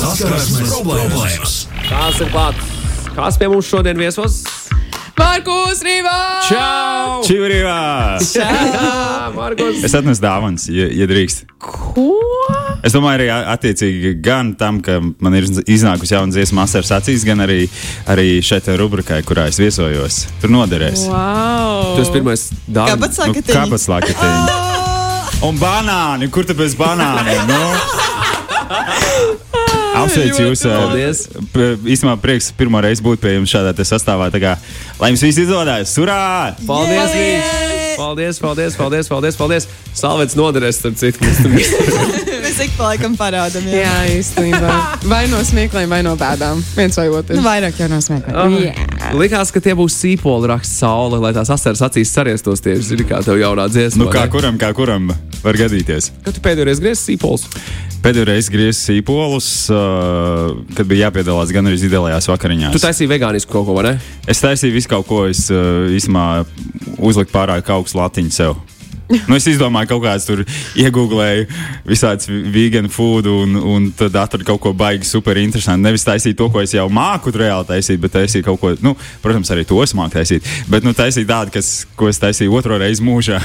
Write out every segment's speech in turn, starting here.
Saskarsmes problēmas. Tās ir klāts. Kas pie mums šodien viesos? Markus Rīvā! Čau! Čivurīvā! Jā, Markus! Es atnesu dāvanas, ja, ja drīkst. Ko? Es domāju, arī attiecīgi gan tam, ka man ir iznākusi jauna dziesma, Masaras acīs, gan arī, arī šeit rubrikai, kurā es viesojos. Tur noderēs. Wow! Esi pirmais dāvana. Kāpēc Nu, lakatiņi? kāpēc lakatiņi? Un banāni, kur tu bez banāniem? Nu? Apsveicu jūs. ā, Paldies. Īstenībā prieks pirmo reizi būt pie jums šādā te sastāvā. Tā kā, lai jums viss izdodas! Surā! Paldies! Vīns! Paldies, paldies, paldies, paldies, paldies. Salvets noderēs, starp citu, mums tur bija. Mēs ik pa laikam parādām. Jā. Jā, īstenībā. Vai no smiekliem, vai no bēdām. Viens vai otrs. Nu, vairāk jau no smiekliem. Ah, Likās, ka tie būs sīpoli raksts saule, lai tās asaras acīs sariestos tieši, zini, kā tev jaunā dziesma. Nu, kā kuram, kā kuram var gadīties? Kad tu pēdējo reizi griezi sīpols? Pēdējo reizi griezos sīpolus, uh, kad bija jāpiedalās gan arī ideālajās vakariņās. Tu taisīji vegānisku kaut ko, vai ne? Es taisīju visu kaut ko, es uh, īstenībā uzliku pārāk augstu latiņu sev. Nu, es izdomāju, kaut kādas tur iegūlēju, visādas vegan food, un, un tad atradu kaut ko baigi super interesantu. Nevis taisīt to, ko es jau māku reāli taisīt, bet taisīt kaut ko, nu, protams, arī to es māku taisīt. Bet, nu, taisīt tādu, kas, ko es taisīju otro reizi mūžā,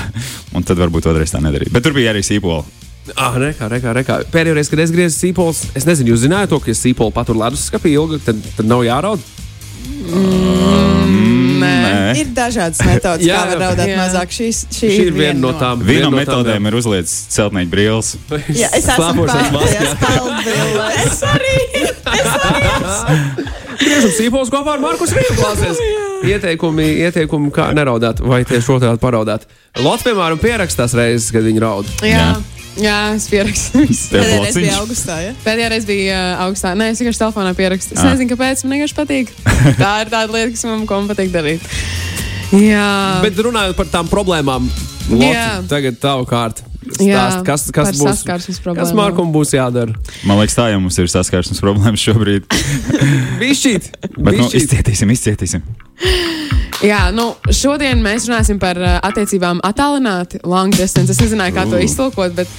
un tad varbūt otrreiz tā nedarīju. Bet tur bija arī sīpola. Ah, rekā, rekā, rekā. Pēdējo reizi, kad es griezu sīpols, es nezinu, jūs zinājāt to, ka ja sīpolu patur leduskapī ilgi, tad, tad nav jāraud. Nē. Ir dažādas metodas, Jā, kā var raudāt jā. mazāk. Šīs, šī, Šī ir viena no tām. Viena no metodēm ir uzliec celtnieku brīvs. Jā, es esmu Slēpošanas pārējās peldbrillēs. Es arī. Griežam sīpols kopā ar Markus Rīgu klāsies. Ieteikumi, ieteikumi, kā neraudāt, vai tieši otrādi paraudāt. Lots, piemēram, pierakstās reizes, kad viņi raud. Jā, jā es pierakstīju. Pēdējais blociņš? bija augustā, ja? Pēdējā reizē bija uh, augstā. Nē, es vienkārši telefonā pierakstīju. Es Ah. nezinu, kāpēc man vienkārši patīk. Tā ir tāda lieta, kas man patīk darīt. Jā, Bet runājot par tām problēmām, Lot, Jā. tagad tavu kārtu. Stāst, kas, kas būs saskarsmes Kas problēmām. Markam būs jādara? Man liekas, tā jau mums ir saskarsmes problēmas šobrīd. Bišķīt! Bet, nu, izcietīsim, izcietīsim. Jā, nu, šodien mēs runāsim par uh, attiecībām attālināti, long distance. Es nezināju, kā to iztulkot, bet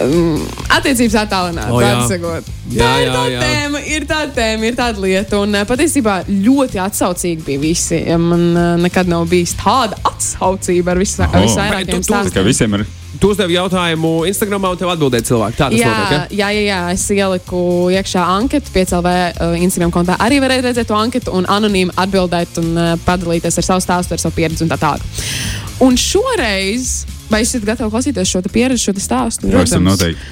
um, attiecības attālināti. O, jā. Jā, tā ir jā, tā jā. tēma, ir tā tēma, ir tāda lieta. Un uh, patiesībā ļoti atsaucīgi bija visi. Man uh, nekad nav bijis tāda atsaucība ar Oho. visvairākiem Bet tu- tu- Tā kā stāstiem. visiem ir. Tu uzdevi jautājumu Instagram, un tev atbildēja cilvēki. Tā tas Jā, notiek. Ja? jā, jā, jā, es ieliku iekšā anketu, piecēlē uh, Instagram kontā. Arī varēja redzēt to anketu un anonīmi atbildēt un uh, padalīties ar savu stāstu, ar savu pieredzi un tā tālāk. Un šoreiz, vai esat gatavi klausīties šo pieredzi, šo stāstu? Pavisam noteikti.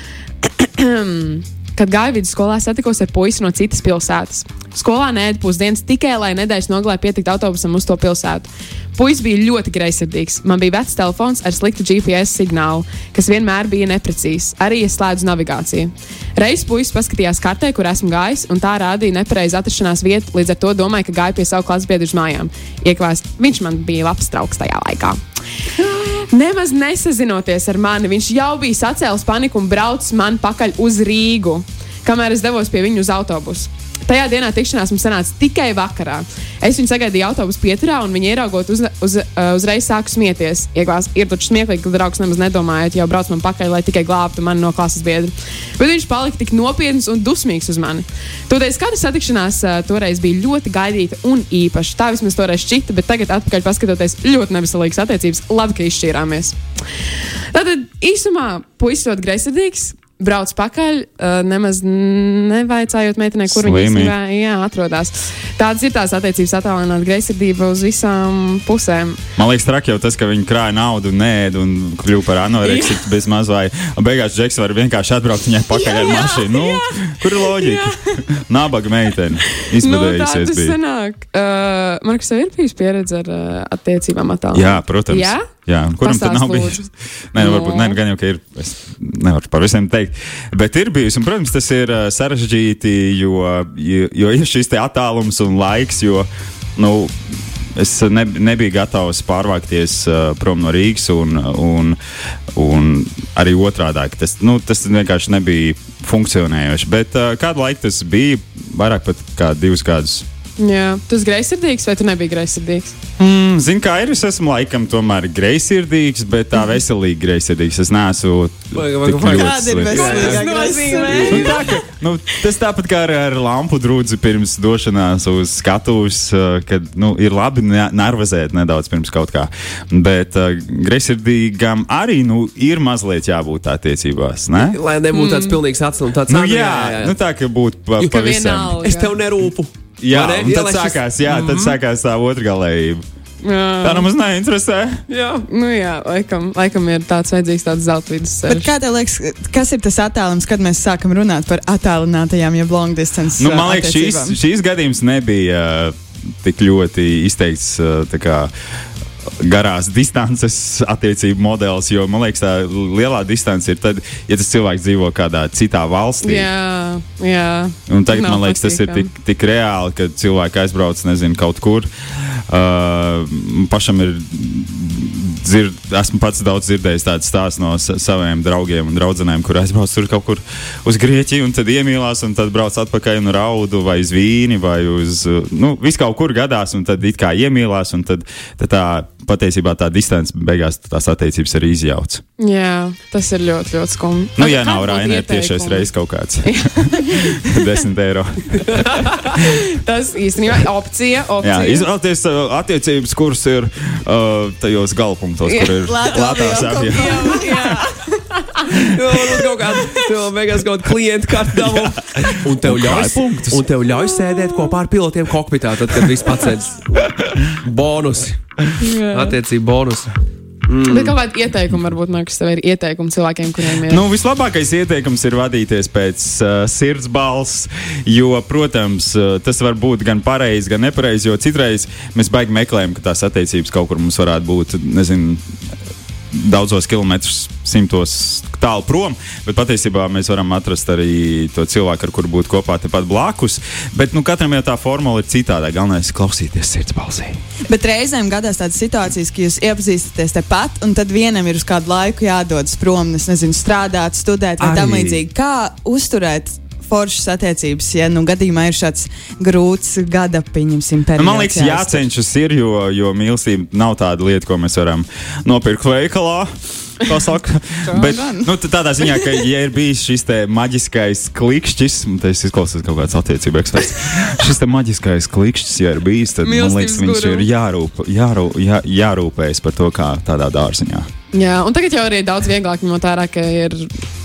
Kad gāju vidusskolā, satikos ar puisi no citas pilsētas. Skolā nēdu pusdienas tikai, lai nedēļas nogalē pietikt autobusam uz to pilsētu. Puisis bija ļoti greizsirdīgs. Man bija vecs telefons ar sliktu GPS signālu, kas vienmēr bija neprecīzs. Arī es slēdzu navigāciju. Reiz puisis paskatījās kartē, kur esmu gājis, un tā rādīja nepareizu atrašanās vietu. Līdz ar to domāju, ka gāju pie savu klases biedru uz mājām. Iekvās, viņš man bija labs draugs tajā laikā. Nemaz nesazinoties ar mani, viņš jau bija sacēlis paniku un braucis man pakaļ uz Rīgu, kamēr es devos pie viņa uz autobusu. Tajā dienā tikšanās mums sanāca tikai vakarā. Es viņu sagaidīju autobusu pieturā, un viņa ieraugot, uz, uz, uh, uzreiz sāku smieties. Iegās, ir taču smieklīgi, ka draugs nemaz nedomājot, jau brauc man pakaļ, lai tikai glābtu mani no klases biedra. Bet viņš palika tik nopietns un dusmīgs uz mani. Toties katra satikšanās uh, toreiz bija ļoti gaidīta un īpaša. Tā vismaz toreiz šķita, bet tagad, atpakaļ paskatoties, ļoti neveselīgas attiecības. Labi, ka izšķīrāmies. Tātad īsumā puisis ļoti greizsirdīgs. Brauc pakaļ, uh, nemaz nevaicājot meitenei, kur viņa Slimi. īstenībā jā, atrodas. Tādas ir tās attiecības, attālināta greizsirdība uz visām pusēm. Man liekas, traki jau tas, ka viņi krāja naudu, nē, un kļuva par anoreksiku bez maz vai. Un beigās Džeks var vienkārši atbraukt viņai pakaļ Jā, ar jā, mašīnu. Nu, kur ir loģika? Nabaga meitene. Nu, tā Izbadējusies bija. sanāk. Uh, Marks, tev ir bijusi pieredze ar uh, attiecībām attālināti? Jā, protams. Jā? Jā, kuram tad Pastāst, nav lūdzu. bijis? Nē, nu, varbūt No. ne, gan jau, ka ir. Es nevaru par visiem teikt. Bet ir bijis, un, protams, tas ir ā, sarežģīti, jo, jo, jo ir šis attālums un laiks, jo, nu, es ne, nebiju gatavs pārvākties uh, prom no Rīgas, un, un, un arī otrādi. Tas, nu, tas vienkārši nebija funkcionējoši. Bet uh, kādu laiku tas bija? Vairāk pat kā divus gadus. Jā. Tu esi greizsirdīgs vai tu nebija greizsirdīgs? Mm, Zinu, kā ir. Es esmu laikam tomēr greizsirdīgs, bet tā veselīgi greizsirdīgs. Es neesmu. Kāda ir veselīga Tas nozīmē? Nu, tā, ka, nu, tas tāpat kā ar, ar lampu drudzi pirms došanās uz skatuves, uh, kad nu, ir labi ne- nervozēt nedaudz pirms kaut kā. Bet uh, greizsirdīgam arī nu, ir mazliet jābūt attiecībās. Ne? Lai nebūtu tāds pilnīgs atslēgums, tāds Nu, "Ah, jā, Nu, tā kā būtu pa, pavisam. vienalga. Es tev nerūpu. Jā, ne? un tad Ielaiž šis- sākās, jā, tad sākās tā otrā galējība. Jā. Tā nemaz neinteresē. Jā. Nu, jā, laikam, laikam ir tāds vajadzīgs tāds zelta vidus Bet ceļš. kā tev liekas, kas ir tas attālums, kad mēs sākam runāt par attālinātajām, jeb long distance Nu, man liekas, šīs, attiecībām? šīs gadījums nebija tik ļoti izteikts. Tā kā, Garās distances attiecību modelis, jo man liekas, tā lielā distance ir tad, ja tas cilvēks dzīvo kādā citā valstī. Jā, jā. Un tagad Nav man liekas, tas ir tik, tik reāli, ka cilvēki aizbrauc nezinu, kaut kur. Uh, pašam ir. Dzird, esmu pats daudz dzirdējis tādu stāstu no sa saviem draugiem un draugiem, kur aizbrauc tur kaut kur uz Grieķiju, un tad iemīlās, un tad brauc atpakaļ un raudu vai uz vīni, vai uz. Nu, vis kaut kur gadās, un tad it kā iemīlās, un tad, tad tā patiesībā tā distance beigās tās attiecības arī izjauc. jā, tas ir ļoti, ļoti skumji. Nu, ja nav būtu Rainē tiešais reizes kaut kāds. 10 eiro. Tas īstenībā ir opcija. Jā, opcija. izvēlēties uh, attiecības, kuras ir uh, tajos galpunktos, kur ir Lētā lētās avio kaut kāda beigās kaut kāda klienta karta dabū. Un tev ļauj, punktus. un tev ļauj sēdēt kopā ar pilotiem kokpitā, tad, kad viss pacēs. Bonusi. Attiecīgi bonusi. Mm. Bet kādi ieteikumi varbūt nākas tev ir ieteikumi cilvēkiem, kuriem ir? Nu, vislabākais ieteikums ir vadīties pēc uh, sirds balss, jo, protams, uh, tas var būt gan pareizi, gan nepareizi, jo citreiz mēs baigi meklējam, ka tās attiecības kaut kur mums varētu būt, nezinu, daudzos kilometrus, simtos tālu prom, bet patiesībā mēs varam atrast arī to cilvēku, ar kuru būt kopā tepat blakus. Bet nu, katram jau tā formula ir citāda. Galvenais ir klausīties sirds balsī. Bet reizēm gadās tādas situācijas, ka jūs iepazīstaties tepat, un tad vienam ir uz kādu laiku jādodas prom, nezinu, strādāt, studēt vai tam līdzīgi. Kā uzturēt foršas attiecības, ja nu gadījumā ir šāds grūts gada, pieņemsim, periods? Nu, man liekas, jācenšas ir, jo, jo mīlestība nav tāda lieta, ko mēs varam nopirkt veikalā. Bet nu, tādā ziņā, ka, ja ir bijis šis maģiskais klikšķis, un tas izklausās kaut kāds attiecību eksperts, šis maģiskais klikšķis, ja ir bijis, tad man liekas, viņš guru. ir jārūp, jārū, jā, jārūpējas par to, kā tādā dārziņā. Jā, un tagad jau arī daudz vieglāk ņemot vērā, ka ir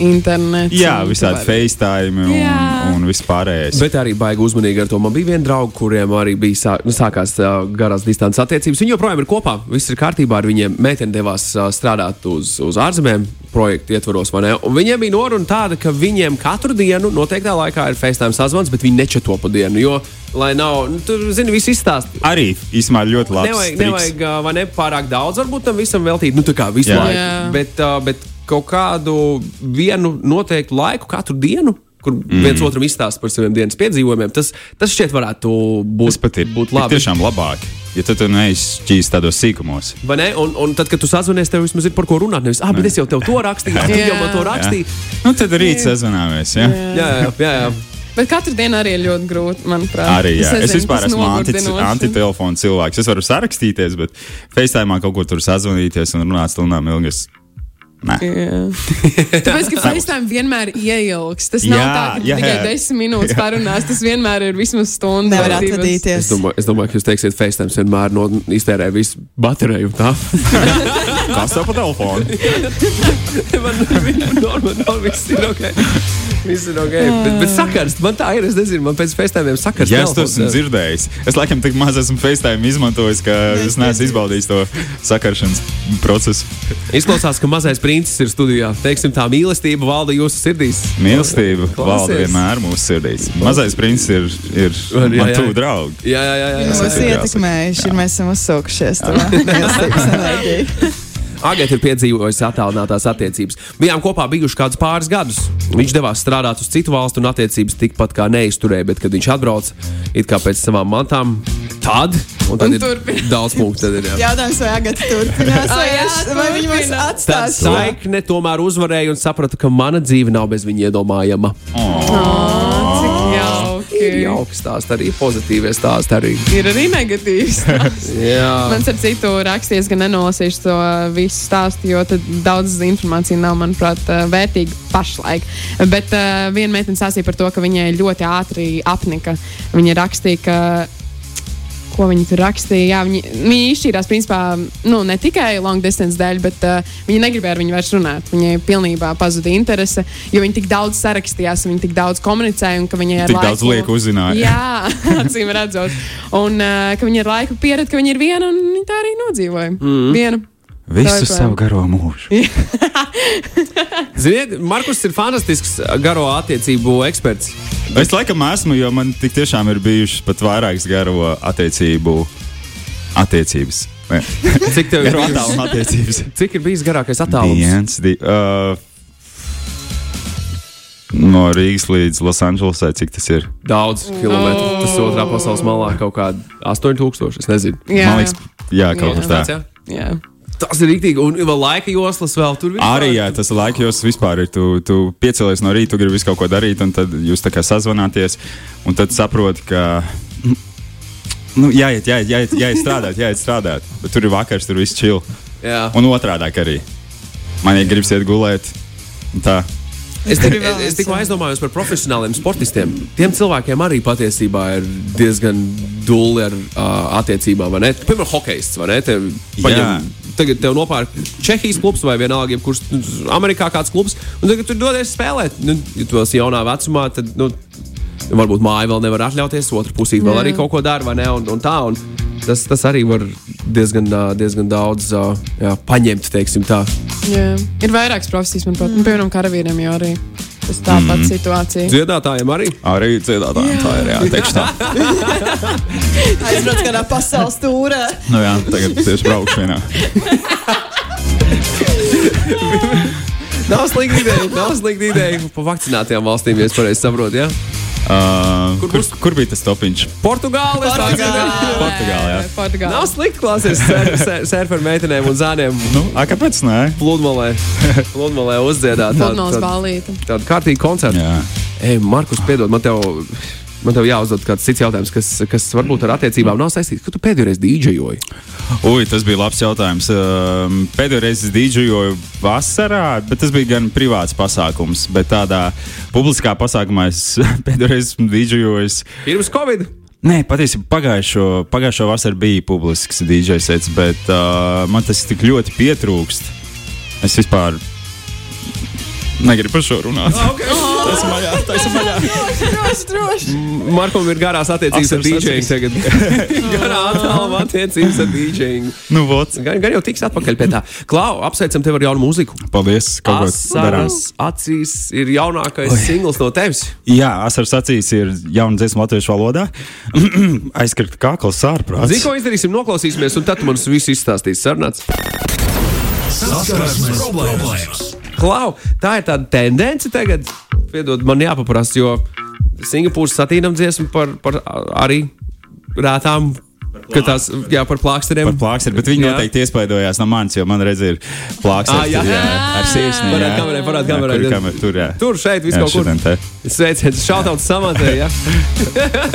internets. Jā, un visādi FaceTime un, Jā. un vispārējais. Bet arī baigi uzmanīgi ar to. Man bija viena drauga, kuriem arī bija sā, nu, sākās uh, garās distances attiecības. Viņi joprojām ir kopā. Viss ir kārtībā ar viņiem. Meitene devās uh, strādāt uz, uz ārzemēm projektu ietvaros. Un Viņiem bija noruna tāda, ka viņiem katru dienu noteiktā laikā ir FaceTime sazvans, bet viņi nečeto pa dienu. Lai nav, nu, tur, zini, viss izstāsta. Arī īstenībā ļoti labs. Nevajag, nevajag vai ne, pārāk daudz, varbūt tam visam veltīt. Nu, tā kā visu Jā. laiku. Jā. Bet, bet kaut kādu vienu noteiktu laiku katru dienu. Kur mm. viens otram izstāsta par saviem dienas piedzīvojumiem, tas, tas šķiet, varētu būt, Tas pat ir, būt labi. tiešām labāk. Ja tu to neizšķīsi tādos sīkumos. Vai ne? Un, un tad, kad tu sazvanies, tev vismaz ir par ko runāt. Nevis, ah, bet es jau tev to rakstīju, tu jau man to Jā. rakstīji. Nu, tad rīt sazvanāmies. Ja? Jā, jā, jā. jā. Bet katru dienu arī ir ļoti grūti, manuprāt. Arī jā. Es nezinu, vispār esmu anti, antitelefona cilvēks. Es varu sarakstīties, bet FaceTime kaut kur tur sazvanīties un runāt stundām ilgi. es- Nē. Jā. Tāpēc, ka FaceTime vienmēr ieilgs. Tas nav Jā, tā, ka jā, tikai jā. desmit minūtes parunās. Tas vienmēr ir vismaz stunda. Nevar divas. Es atvadīties. domāju, es domāju, ka jūs teiksiet, FaceTime vienmēr no, iztērē visu bateriju. Kas tev pa telefonu? man normāli, no, viss ir ok. Viss ir ok. Bet, bet sakars, man tā ir. Es nezinu, man pēc FaceTime sakars. Jā, es to esmu dzirdējis. Es laikam tik maz esmu FaceTime izmantojis, ka es neesmu izbaudījis to sakaršanas procesu. Izklausās, ka mazais princis ir studijā. Teiksim, tā mīlestība valda jūsu sirdīs. Mīlestība Klausies. valda vienmēr mūsu sirdīs. Mazais princis ir, ir man tuvu draugs. Jā, jā, jā. jā, jā. Mūs ietekmējuši, mēs esam uzsaukušies. Agate ir piedzīvojusi attālinātās attiecības. Bijām kopā bijuši kādus pāris gadus. Viņš devās strādāt uz citu valstu, un attiecības tikpat kā neizturēja. Bet, kad viņš atbrauc it kā pēc savām mantām, tad, un tad Un ir turpin. daudz punktu. tad Ir, jā. Jautājums, vai Agata turpinās, vai, jā, vai viņi mūs turpina. Tad atstās? saikne tomēr uzvarēja un saprata, ka mana dzīve nav bez viņa iedomājama. Cik jauki. Ir jauki stāsti, arī pozitīvie stāsti. Arī. Ir arī negatīvs. Man ar citu rakstīju, ka nenolasīšu to visu stāstu, jo daudz informācija nav, manuprāt, eh, vērtīga pašlaik. Bet uh, viena meitene stāstīja par to, ka viņai ļoti ātri apnika. Viņa rakstīja, ka ko viņi tur rakstīja. Jā, viņi, viņi izšķīrās, principā, nu, ne tikai long distance dēļ, bet uh, viņi negribēja ar viņu vairs runāt. Viņai pilnībā pazuda interese, jo viņi tik daudz sarakstījās, viņi tik daudz komunicēja, un ka viņai ar Tik daudz lieku uzzināja. Jā, acīm redzot. Un uh, ka viņi ar laiku pierada, ka viņi ir viena, un viņi tā arī nodzīvoja. Mm. Viena. Visu Tā ir savu garo mūžu. Ziniet, Markus ir fantastisks garo attiecību eksperts. Es laikam esmu, jo man tik tiešām ir bijušas pat vairākas garo attiecību attiecības. Cik tev ir attāluma attiecības. cik ir bijis garākais attālums? Viens, divi. Uh, no Rīgas līdz Losandželosai, cik tas ir? Daudz kilometru. Tas otrā pasaules malā kaut kāda 8000. Es nezinu. Jā, Man liekas, jā, kaut kas tāds. Jā. jā. Tas ir rīktīgi. Un vēl laika joslas vēl tur vispār. Arī jā, tas laika jūs vispār ir. Tu, tu piecēlies no rīta, tu gribi visu kaut ko darīt, un tad jūs tā kā sazvanāties, un tad saproti, ka. Nu, jāiet, jāiet, jāiet, jāiet strādāt, jāiet strādāt. Bet tur ir vakars, tur viss čil. Jā. Un otrādi arī. Man ir gribas iet gulēt. un Tā. Es, tik, tikko jā. aizdomājos par profesionāliem sportistiem. Tiem cilvēkiem arī patiesībā ir diezgan dūli ar uh, attiecībām. Piemēram, hokejists. vai ne? Paņem- Tagad tev nopērk Čehijas klubs vai vienalga, jebkurš Amerikā kāds klubs, un tagad tur dodies spēlēt. Nu, ja tu esi jaunā vecumā, tad nu, varbūt māja vēl nevar atļauties, otra pusē vēl arī kaut ko dara, vai ne? Un, un tā, un tas, tas arī var diezgan, diezgan daudz jā, paņemt, teiksim tā. Jā. Ir vairākas profesijas, manuprāt, mm. piemēram, karavīriem jau arī. Tas tā pati mm. situācija. Dziedātājiem arī. Arī dziedātājiem tā ir. Jā, teikšu tā. Aizbrauc kādā pasaules tūrē. Nu, jā, tagad tieši braukšu vienā. Nav slikta ideja. Nav slikta ideja. Pa vakcinētajām valstīm, ja es pareizi saprotu. Ja? Uh, Kur kur, būs? kur bija tas topiņš? Portugālē, jā. Portugālē. Nav slikti klausīties surferu meitenēm un zēniem. Nu, a, kāpēc nē? Pludmalē, pludmalē uzdziedāt Pludmales tādu, ballīte. tādu kārtīgu koncertu. Jā. Ej, Markus, piedod, man tev, man tev jāuzdod kāds cits jautājums, kas, kas varbūt ar attiecībām nav saistīts. Kad tu pēdējo reizi dīdžejoji? Ui, tas bija labs jautājums. Um, Pēdējo reizi dīdžoju vasarā, bet tas bija gan privāts pasākums. Bet tādā publiskā pasākumā es pēdējo reizi esmu dīdžojis. Pirms Covid. Nē, patiesībā pagājušo, pagājušo vasaru bija publisks dīdžers, bet uh, man tas tik ļoti pietrūkst. Es vispār negribu par šo runāt. Okay. Ir maļā, tas ir maļā. Droši, droši. Markam ir garās attiecības ar dīdžeju tagad. Garā attāluma attiecības ar dīdžeju. Nu, vots. Gan, gan jau tiks atpakaļ pie tā. Klau, apsveicam tevi ar jaunu mūziku. Paldies, kaut ko darām. Asaras acīs ir jaunākais singls no tevis. Jā, asaras acīs ir jauna dziesma latviešu valodā. Aizkrita kakls ārprāts. Zini, ko izdarīsim? Noklausīsimies, un tad tu mums visu izstāstīsi. Sarunāts. Saskarsmes problēmas. Klau, tā ir tāda tendence tagad. Piedod, man jāpaprasa, jo Singapūras satīnam dziesma par, par arī rētām. Ka tās, jā, par plāksteriem. Par plāksteri, bet viņi Jā. noteikti iespaidojās no manis, jo man redz, ir plāksteri. Ā, jā. tur, jā, ar sirsniņu. Parād jā. kamerai, parād Jā, kamerai. Kur ir kamera? Tur, jā. Tur, šeit, vis Jā, kaut kur. Sveiciens, šautauts samatē, ja?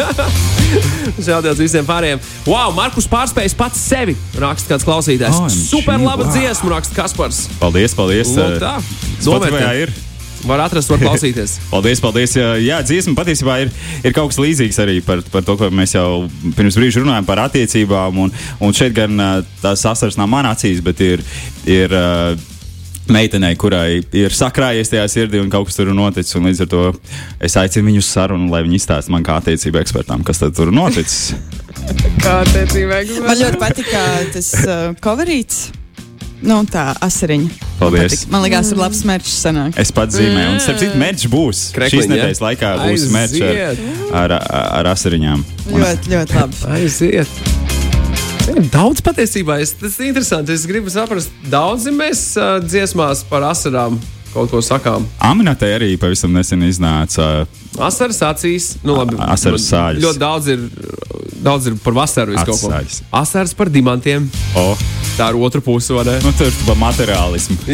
šautauts visiem pārējiem. Wow, Markus pārspējis pats sevi, raksta kāds klausītājs. OMG, Super laba wow. dziesma, raksta Kaspars. Paldies, paldies. Lūk tā. Spotify Novērtē. ir. Var atrast, var klausīties. Paldies, paldies. Jā, dziesma patiesībā ir, ir kaut kas līdzīgs arī par, par to, ko mēs jau pirms brīža runājām par attiecībām. Un, un šeit gan tās asaras nav manā acīs, bet ir. ir Meitenei, kurai ir sakrājies tajā sirdī un kaut kas tur ir noticis. un Līdz ar to es aicinu viņu uz sarunu, lai viņi izstāsta man kā attiecību ekspertam, kas tad tur ir noticis. Kā attiecībā? Man ļoti patika tas uh, coverīts. Nu, tā asariņa. Man Paldies. patika. Man liekas, ir labs mērķis. Sanāk. Es pats zīmēju, un starp citu, mērķis būs. Krekliņi, Šīs nedēļas laikā būs mērķis ar, ar, ar, ar asariņām. Un, Ļoti, ļoti labi. Aiziet! Daudz patiesībā, es, tas ir interesanti. Es gribu saprast, daudzi mēs uh, dziesmās par asarām kaut ko sakām. Aminatē arī pavisam nesen iznāca Asaras acīs, nu labi. Asaras man sāļas. Ļoti daudz ir, daudz ir par vasaru. Asaras par dimantiem. O, Tā ir otra puse, vai ne? nu, tur par materiālismu.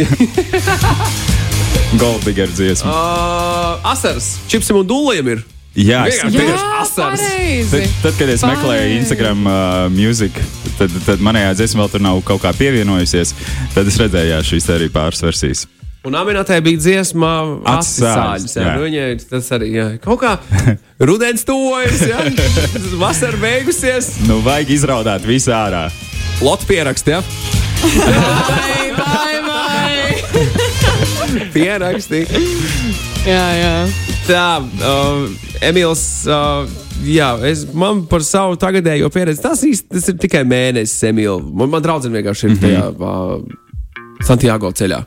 Golddigger dziesma. Uh, asaras čipsim un dūliem ir. Jā, es- pareizi. Tad, tad, kad es meklēju Pareizi. Instagram uh, mūziku, tad, tad manējā dziesma vēl tur nav kaut kā pievienojusies. Tad es redzēju, jā, šīs arī pāris versijas. Un Aminatē bija dziesma, atsāļas. sāļas, jā. Nu, viņai tas arī jā. kaut kā rudens tuvojas, jā. vasara beigusies. Nu, vajag izraudāt visu ārā. Lots pierakst, jā. Vai, vai, vai. Pieraksti. jā, jā. Tā, uh, Emīls, uh, jā, es, man par savu tagadējo pieredzi, tas, tas ir tikai mēnesis, Emīls. Man, man draudzene vienkārši ir tajā uh, Santiago ceļā.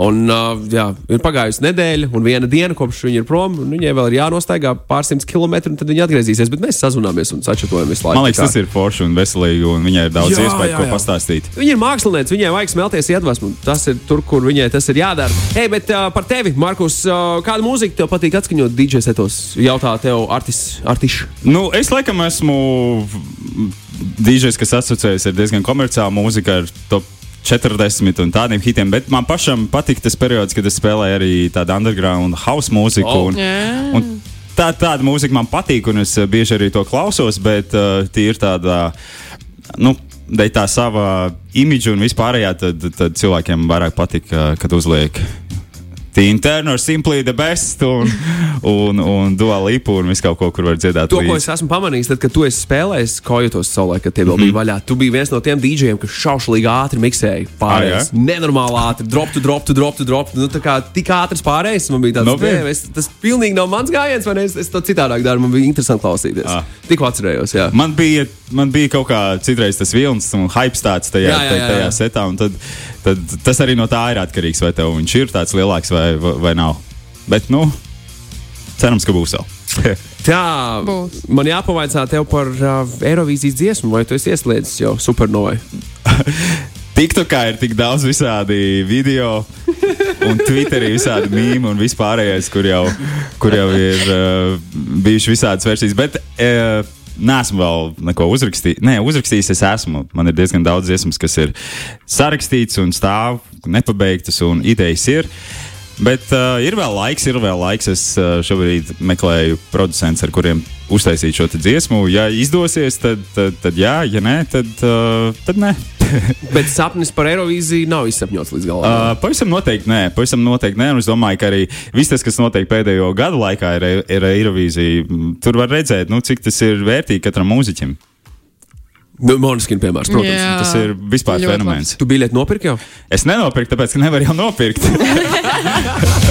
Un, uh, jā, ir pagājusi nedēļa, un viena diena, kopš viņa ir prom. Viņai vēl ir jānostaigā pārsimts kilometru, un tad viņa atgriezīsies. Bet mēs sazvanāmies un sačatojamies visu laiku. Man liekas, tas ir forši un veselīgi, un viņai ir daudz Jā, iespēju, jā, ko jā. pastāstīt. Viņa ir mākslinieca, viņai vajag smelties iedvesmu. Tas ir tur, kur viņai tas ir jādara. Hei, bet uh, par tevi, Markus, uh, kādu mūziku tev patīk atskaņot DJ setos? Jautā tev, Artis. Artiš. Nu, es laikam esmu DJs, kas asociējas ar diezgan komerciālu mūziku, ar top 40 un tādiem hitiem, bet man pašam patīk tas periods, kad es spēlēju arī tādu underground house mūziku. Oh. un, Jā. un tā, tāda mūzika man patīk, un es eh, bieži arī to klausos, bet uh, tie ir tāda. Nu, Dēļ tā sava imidža un vispārējā, tad, tad cilvēkiem vairāk patīk, uh, kad uzliek Tīna Turner, Simply the Best un, un, un Dual Lipu un visu kaut ko, kur var dziedāt. To, ko līdzi. es esmu pamanījis, tad, kad tu esi spēlējis kojotos saulē, kad tie vēl Mhm. bija vaļā, tu biji viens no tiem DJiem, kas šaušalīgi ātri miksēja pārējais. Ah, Nenormāli ātri, drop to drop to drop to drop. Nu, tā kā tik ātrs pārējais, man bija tāds, Nopietni? "Nē, es, tas pilnīgi nav mans gājiens, ne? Es, es to citādāk daru, man bija interesanti klausīties. Ah. Tikko atcerējos, jā. Man bija, man bija kaut kā citreiz tas vilnis un hype tāds tajā, Jā, jā, jā, tajā jā. setā. un Tad, tad tas arī no tā ir atkarīgs, vai tev viņš ir tāds lielāks vai, vai, nav. Bet, nu, cerams, ka būs vēl. Tā, Būs. man jāpavaicā tev par uh, Eirovīzijas dziesmu, vai tu esi ieslēdzis jau supernovai? TikTokā ir tik daudz visādi video, un Twitterī visādi mīmīgi un vispārējais, kur jau, kur jau ir uh, bijušas visādas versijas. Bet, uh, Nesmu vēl neko uzrakstījis. Nē, uzrakstījis es esmu. Man ir diezgan daudz dziesmas, kas ir sarakstīts un stāv nepabeigtas, un idejas ir. Bet uh, ir vēl laiks, ir vēl laiks. Es uh, šobrīd meklēju producentus, ar kuriem uztaisīt šo dziesmu. Ja izdosies, tad, tad, tad jā, ja nē, tad, uh, tad nē. Bet sapnis par Eirovīziju nav izsapņots līdz galam. Uh, pavisam noteikti nē, pavisam noteikti nē. Un es domāju, ka arī viss tas, kas notiek pēdējo gadu laikā, ir, ir Eirovīzija. Tur var redzēt, nu, cik tas ir vērtīgi katram mūziķim. Nu, Monskina piemērs, protams. Jā. Tas ir vispār fenomens. Tu biļeti nopirki jau? Es nenopirku, tāpēc, ka nevaru jau nopirkt.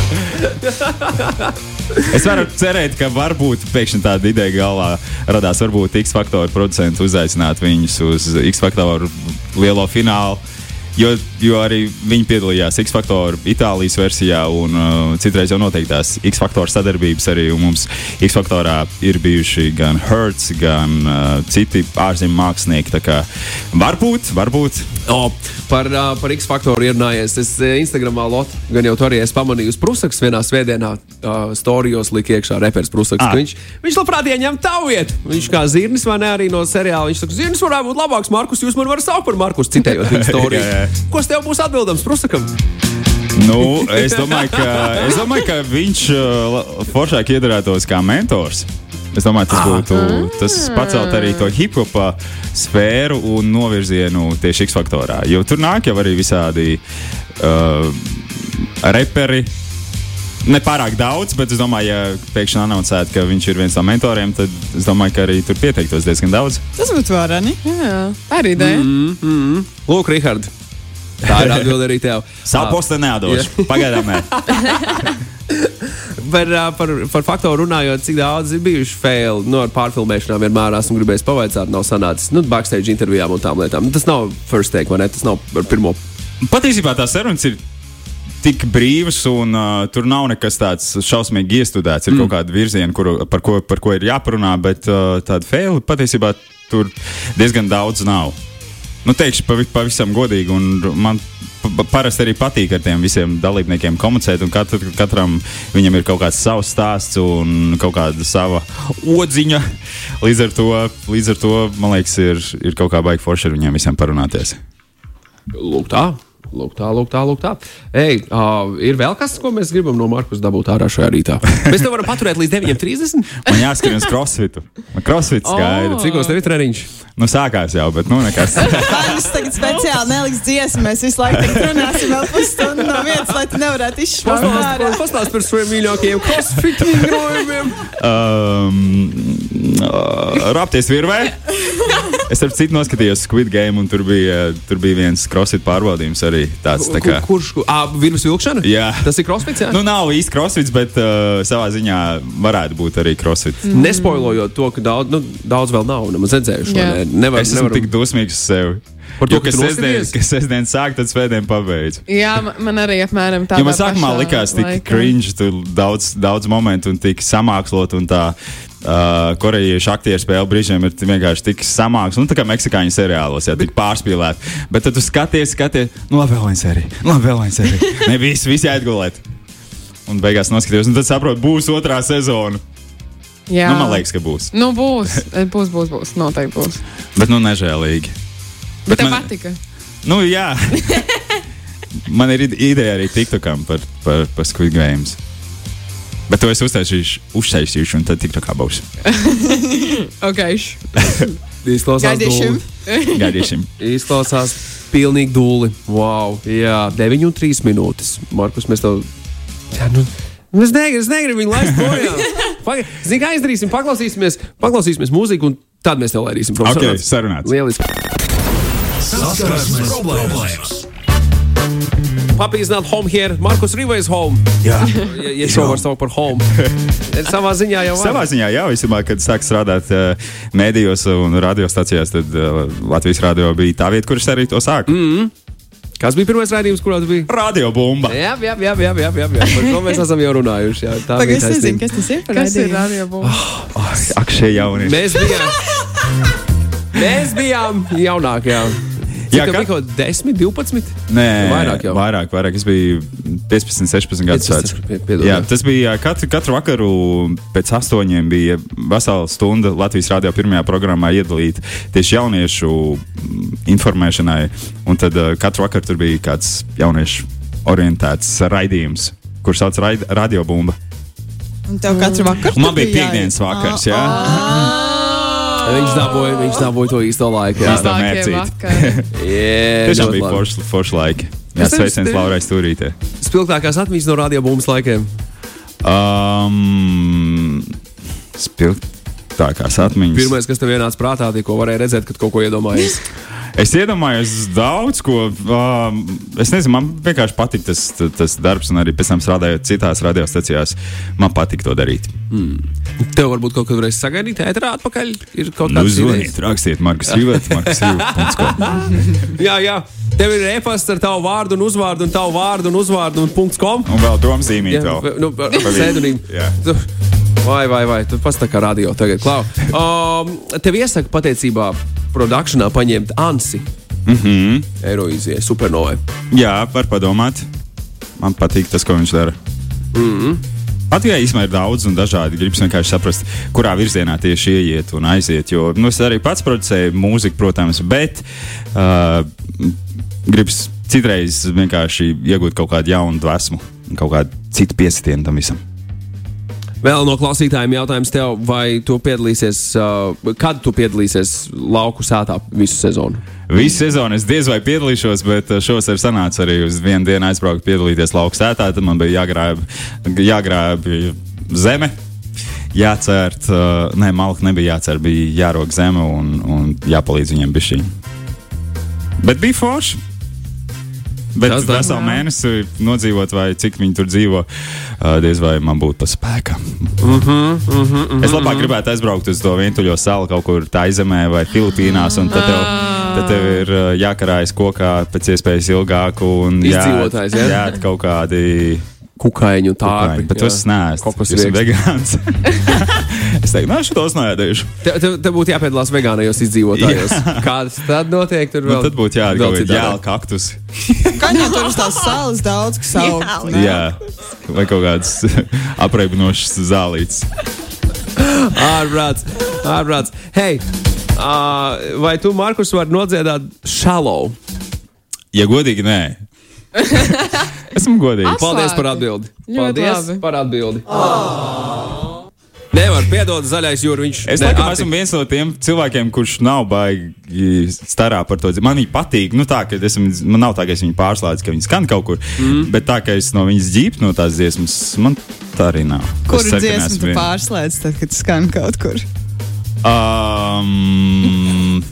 es varu cerēt, ka varbūt pēkšņi tāda ideja galvā radās. Varbūt X faktoru producentu uzaicināt viņus uz X faktoru lielo finālu. Jo, jo arī viņi piedalījās X faktoru Itālijas versijā, un uh, citreiz jau noteiktās X faktoru sadarbības arī. Mums X faktorā ir bijuši gan Hertz, gan uh, citi ārzemju mākslinieki. kā Varbūt, varbūt. O, par, uh, par X faktoru ierunājies. Es uh, Instagramā lotu, gan jau tur arī esmu pamanījis Prusaks vienā svētdienā. Uh, Storijos lika iekšā reperis Prusaks. Ah. Viņš, viņš labprāt ieņem tavu vietu. Viņš kā zirnis vai ne arī no seriāla. Viņš saka, zirnis varētu būt labāks. Markus, jūs man varat saukt par Markus, citējot viņa storiju. Ko tev būs atbildams Prusakam? Nu, es, domāju, ka, es domāju, ka viņš uh, foršāk iedarētos kā mentors. Es domāju, tas būtu tas pacelt arī to hip hop sfēru un novirzienu tieši X faktorā. Jo tur nāk jau arī visādi uh, reperi. Ne pārāk daudz, bet es domāju, ja pēkšņi anoncētu, ka viņš ir viens no mentoriem, tad es domāju, ka arī tur pieteiktos diezgan daudz. Tas būtu tā ir ideja. Mm. Lūk, Rihard. Tā ir atbilde arī tev. Savu postu nedošu. Pagaidām. Par, par, par faktoru runājot, cik daudz ir bijuši faili nu, ar pārfilmēšanām, vienmēr esmu gribējis pavaicāt, nav sanācis. Nu, backstage intervijām un tām lietām. Nu, tas nav first take, vai ne? Tas nav ar pirmo. Patiesībā tās sarunas ir tik brīvas, un uh, tur nav nekas tāds šausmīgi iestudēts. Ir mm. kaut kāda virziena, kur, par, ko, par ko ir jāparunā, bet uh, tāda faila patiesībā tur diezgan daudz nav. Nu, teikšu pavi, pavisam godīgi, un man pa- parasti arī patīk ar tiem visiem dalībniekiem komunicēt, un katru, katram viņam ir kaut kāds savs stāsts un kaut kāda sava odziņa. Līdz ar to, līdz ar to man liekas, ir, ir kaut kā baigi forši ar viņiem visiem parunāties. Lūk, tā. Lūk, tā, lūk, tā, lūk, tā. Ej, uh, ir vēl kas, ko mēs gribam no Markus dabūt ārā šajā rītā. Mēs te varam paturēt līdz 9.30. Man jāskrien uz crossfitu. Man crossfits skaidrs. Oh, Cikos tev ir treniņš? Nu, sākās jau, bet nu nekas. Pāris tagad speciāli neliks dziesmu. Mēs visu laiku runāsim vēl pusstundu no vietas, lai tu nevarētu izšķirt. Pastāst par saviem mīļākajiem crossfit vingrojumiem. Um, uh, Rapties virvē. Es ar citu noskatījos Squid Game, un tur bija, tur bija viens crossfit pārbaudījums arī tāds. Tā kā, Kur, kurš? Ah, virus vilkšana? Jā. Tas ir crossfits, jā? nu, nav īsti crossfits, bet uh, savā ziņā varētu būt arī crossfit. Mm. Nespoilojot to, ka daudz, nu, daudz vēl nav redzējuši. Vai Ne? Nevar, Es esmu nevaram- tik dusmīgs uz sevi. Par to, Jo, ka sestdien, ka sestdien sāk, tad svētdien pabeidz. Jā, man, arī apmēram tā. Jo man sākumā likās tik cringe, tur daudz, daudz momentu un tik samākslot un tā. Uh, korejiešu aktieru spēle brīžiem ir vienkārši tik samāks, nu, tā kā meksikāņu seriālos, jā, tik pārspīlēt. Bet tad tu skaties, skaties, nu, labi, vēl viena sērija, nu, labi, vēl viena sērija. Ne visi, visi aizgulēt. Un beigās noskatījos, un tad saprotu, būs otrā sezona. Jā, Nu, man liekas, ka būs. Nu, būs, būs, būs, būs. Noteikti būs. Bet, nu, nežēlīgi. Bet tev man- patika. Nu, jā. Man ir ide- ideja arī TikTokam par, par, par Squid Games. Bet to es uztaisīšu, uztaisīšu, un tad TikTokā būs. Okay. Izklausās Gaidīšim. dūli. Gaidīsim. Izklausās pilnīgi dūli. Wow, jā, 9 un 3 minūtes. Markus, mēs tev. Jā, nu, nu es negribu, es negribu viņu laist projām. Zini, kā izdarīsim? Paklausīsimies, paklausīsimies mūziku, un tad mēs tev laidīsim prom. Ok, Sarunāts? sarunāts. Lieliski. Saskarsmes problēmas. Puppy is not home here. Markus Riva is home. Jā. Ja, ja šo var saukt par home. Savā ziņā jau var. Savā ziņā, jā, vismaz, kad sāk strādāt uh, mēdījos un radiostacijās, tad uh, Latvijas radio bija tā vieta, kur es arī to sāku. Mm. Kas bija pirmais raidījums, kurā tu biji? Radio bumba. Jā, jā, jā, jā, jā, jā, jā. Par to mēs esam jau runājuši. Jā, tā bija es nezinu, kas tas ir Kas ir raidījumu. radiobūvs? Ak, šie jaunieši. Mēs bijām. Mēs bijām jaunākie. Jā, Jā, kā kaut 10, 12. Nē, Vairāk jau. Vairāk, vairāk. Es biju 15, 16 gadus 15, vecs. Jā, jā. tas bija katru, katru vakaru pēc astoņiem bija vesela stunda Latvijas radio pirmajā programmā iedalīta tieši jauniešu mm, informēšanai. Un tad uh, katru vakaru tur bija kāds jauniešu orientēts raidījums, kurš sauc raid, Radio Bumba. Un tev katru vakaru Un man bija piekdienas vakars, jā. Viņš dabūja, viņš dabūja to īsto laiku. Jā, vakari. Jā, Tiešām bija forši, forši laiki. Jā, sveiciens Laurai Stūrītē. Spilgtākās atmiņas no radiobumbas laikiem. Um, Spilgtākās atmiņas. Pirmais, kas tev ienāca prātā, tikko varēja redzēt, kad kaut ko iedomājies. Es iedomājos daudz ko. Um, es nezinu, man vienkārši patīk tas, tas, tas darbs, un arī pēc tam strādājot citās radiostacijās, man patīk to darīt. Tev varbūt kaut kad varēs sagaidīt, ēterā atpakaļ. Ir kaut Nu, kāds zvaniet, rakstiet, Markus Rīvets, Markus Rīvets. Jā, jā. Tev ir e-pasts ar tavu vārdu un uzvārdu, un tavu vārdu un uzvārdu un punkts com. Un vēl vēl. nu, pseidonīmu. Vai, vai, vai, tu pats tā kā radio tagad klau. Um, tev iesaka patiecībā produkšanā paņemt Ansi. Mm -hmm. Eirovīzijai, supernovai. Jā, var padomāt. Man patīk tas, ko viņš dara. Mm -hmm. Latvijā īstenībā ir daudz un dažādi. Gribas vienkārši saprast, kurā virzienā tieši ieiet un aiziet. Jo nu, es arī pats producēju mūziku, protams, bet uh, gribas citreiz vienkārši iegūt kaut kādu jaunu dvēsmu, kaut kādu citu piesitienu tam visam. Vēl no klausītājiem jautājums tev, vai tu piedalīsies, uh, kad tu piedalīsies lauku sētā visu sezonu? Visu sezonu es diez vai piedalīšos, bet uh, šovasar sanāca arī uz vienu dienu aizbraukt, piedalīties lauka sētā. Tad man bija jāgrāb, jāgrāb zeme. Jācērt, uh, nē, malka nebija jācer, bija jārok zeme un, un jāpalīdz viņiem bišķiņ. Bet bija forši. Bet Tas tā. veselu mēnesi nodzīvot, vai cik viņi tur dzīvo, diez vai man būtu pa spēkam. Mm -hmm, mm -hmm, Es labāk gribētu aizbraukt uz to vientuļo salu kaut kur Taizemē vai Filipīnās, un tad tev, tad tev ir jākarājas kokā pēc iespējas ilgāk un Izdzīvotājs, jā? jā, kaut kādi. Kukaiņu un tā. Kukaiņi, bet tas neesmu. Kokos Es esmu vegāns. es teiktu, nē, šitos neēdīšu. Tev, tev, tev būtu jāpiedalās vegānajos izdzīvotājos. Kādas tad notiek? Tur Nu, vēl, tad būtu citādāk. jāla kaktus. Kā jau tur uz tās salas daudz, kas aug. Jā, vai kaut kāds apreibinošs zālīts. Ārprāts, ārprāts. Hei, uh, vai tu, Markus, vari nodziedāt šalo? Ja godīgi, nē. Esmu godīgs. Paldies par atbildi. Paldies labi. par atbildi. Nevar piedot zaļais jūra. Viņš Es laikam Arti- esmu viens no tiem cilvēkiem, kurš nav baigi starā par to. Man viņa patīk. Nu, tā, ka esmu, man nav tā, ka es viņu pārslēdzu, ka viņa skan kaut kur. Mm. Bet tā, ka es no viņas ģīpstu no tās dziesmas, man tā arī nav. Kur Es ka dziesmu tu vien- pārslēdz, tad, kad skan kaut kur? Um,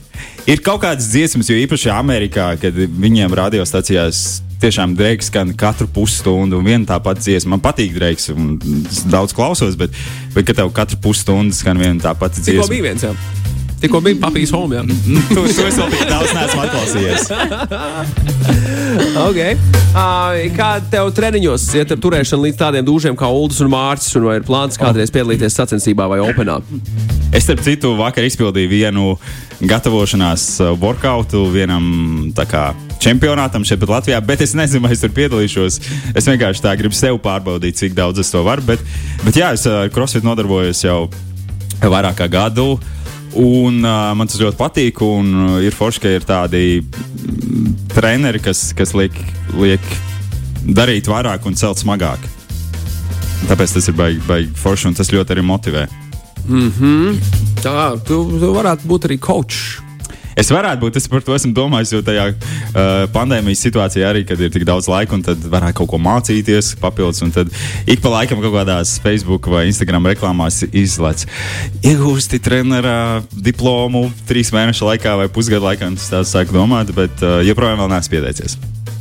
ir kaut kādas dziesmas, jo īpaši Amerikā, kad viņiem radiostacijās tiešām Dreiks skan katru pusstundu, un viena tā pati dziesma. Man patīk Dreiks, un es daudz klausos, bet, bet kad tev katru pusstundu skan viena tā pati Tikko dziesma. bija viens, jā. Tikko bija papīrs home, jā. To, to es vēl tik daudz neesmu atklausījies. Okay. Uh, kā tev treniņos iet ar turēšanu līdz tādiem dūžiem kā Ulas un Mārcis, un vai ir plāns kādreiz piedalīties sacensībā vai openā? Es, starp citu, vakar izpildīju vienu gatavošanās uh, workoutu vienam tā kā, čempionātam šeit pat Latvijā, bet es nezinu, vai es tur piedalīšos. Es vienkārši tā gribu sev pārbaudīt, cik daudz es to varu. Bet, bet jā, es ar crossfit nodarbojos jau vairāk kā gadu. Un uh, man tas ļoti patīk, un uh, ir forši, ka ir tādi mm, treneri, kas, kas liek, liek darīt vairāk un celt smagāk. Tāpēc tas ir baigi, baigi forši, un tas ļoti arī motivē. Tā, tu, tu varētu būt arī coach. Es varētu būt, es par to esmu domājis, jo tajā uh, pandēmijas situācijā arī, kad ir tik daudz laika, un tad varētu kaut ko mācīties papildus. Un tad ik pa laikam kaut kādās Facebook vai Instagram reklāmās izlaiž. Iegūsti trenera diplomu trīs mēnešu laikā vai pusgadu laikā, un tas tāds sāk domāt, bet uh, joprojām vēl neesmu pieteicies.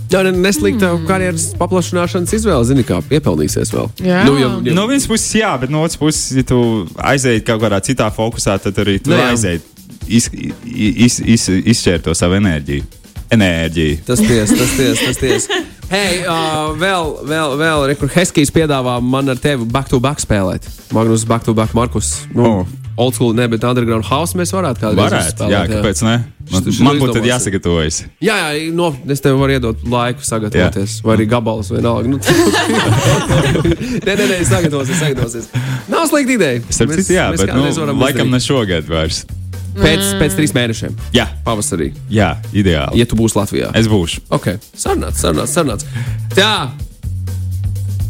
Jā, ne- neslikta mm. karjeras paplašināšanas izvēle, zini, kā piepelnīsies vēl. Jā. Nu, ja, ja, No vienas puses, jā, bet no otras puses, ja tu aizēji kaut kādā citā fokusā, tad arī tu Nu, aizēji iz, iz, iz, izšķērt to savu enerģiju. Enerģiju. Tas tiesa, tas tiesa, tas tiesa. Hei, uh, vēl, vēl, vēl rekur Heskijs piedāvā man ar tevi back to back spēlēt. Magnus, back to back, Markus. Nu, Oh. Old school, ne, bet underground house mēs varētu kādreiz Varētu, spēlēt. jā, kāpēc ne? Man, Šis- man būtu jāsagatavojas. Jā, jā, no, es tev varu iedot laiku sagatavoties, jā. vai arī gabalus, vienalga. Nu, nē, nē, nē, sagatavosies, sagatavosies. Nav slikta ideja. Starp citu, jā, bet nu, laikam ne šogad vairs. Pēc, pēc trīs mēnešiem, Jā, pavasarī, jā ideāli. ja tu būsi Latvijā. Es būšu. Ok, sarunāts, sarunāts, sarunāts. Tā.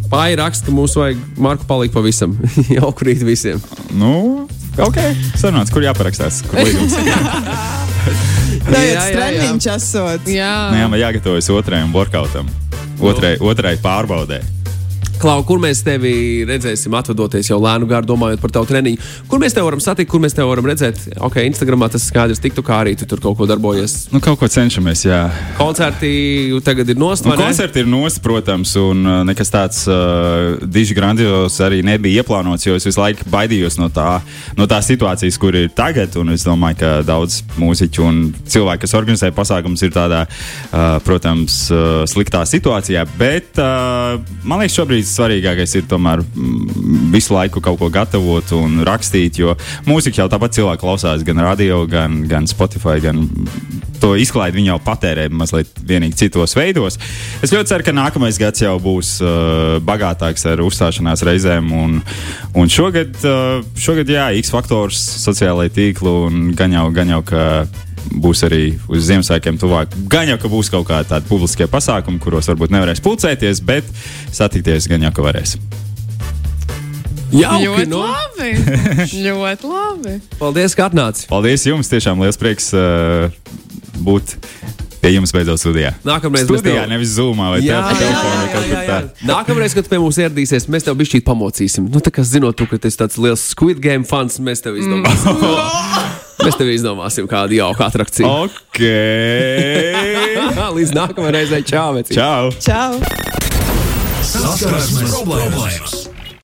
Pāri raksta, ka mums vajag Marku palikt pavisam. Jau kurīt visiem. Nu, ok. Sarunāts, kur jāparakstās. Kur līgums. Tā Jā, ir jā, jā. treniņš esot. Jā, Nē, man jāgatavojas otrajam workoutam. Otrai, otrai pārbaudē. Klau, kur mēs tevi redzēsim, atvadoties jau lēnu gāru, domājot par tavu treniņu? Kur mēs tevi varam satikt, kur mēs tevi varam redzēt? Ok, Instagramā tas skaidrs, tiktu kā arī tu tur kaut ko darbojies. Nu, kaut ko cenšamies, jā. Koncerti tagad ir nost, Nu, koncerti ir nost, protams, un uh, nekas tāds uh, diži grandios arī nebija ieplānots, jo es visu laiku baidījos no, tā, no tās situācijas, kur ir tagad. Un es domāju, ka daudz mūziķu un cilvēku, kas organizē pasākumus, ir tādā, uh, protams, uh, sliktā situācijā. Bet uh, man liekas, šobrīd svarīgākais ir tomēr mm, visu laiku kaut ko gatavot un rakstīt, jo mūzika jau tāpat cilvēki klausās gan radio, gan, gan Spotify, gan to izklaidi viņi jau patērē mazliet vienīgi citos veidos. Es ļoti ceru, ka nākamais gads jau būs uh, bagātāks ar uzstāšanās reizēm. Un, un šogad, uh, šogad, jā, X faktors, sociālai tīkli un gan jau, gan jau, ka būs arī uz Ziemassvētkiem tuvāk. Gan jau, ka būs kaut kādi tādi publiskie pasākumi, kuros varbūt nevarēs pulcēties, bet satikties gan jau, ka varēs. Jauki, ļoti nu. labi. ļoti labi. Paldies, ka atnāci. Paldies jums! Tiešām liels prieks uh, būt pie jums beidzot studijā. Nākamreiz studijā, tev- nevis zūmā vai Jā, te- jā, telefonā jā, vai kaut jā, kur jā. tā. Nākamreiz, kad tu pie mums ieradīsies, mēs tev bišķīt pamocīsim. Nu, tā kā zinot, tu, ka tu esi tāds liels Squid Game fans, mēs tev izdomāsim. mēs tev izdomāsim kādu jauku atrakciju. Ok! Līdz nākamajai reizei, čau! vecīt. Čau! Čau! Saskarsmes problēmas!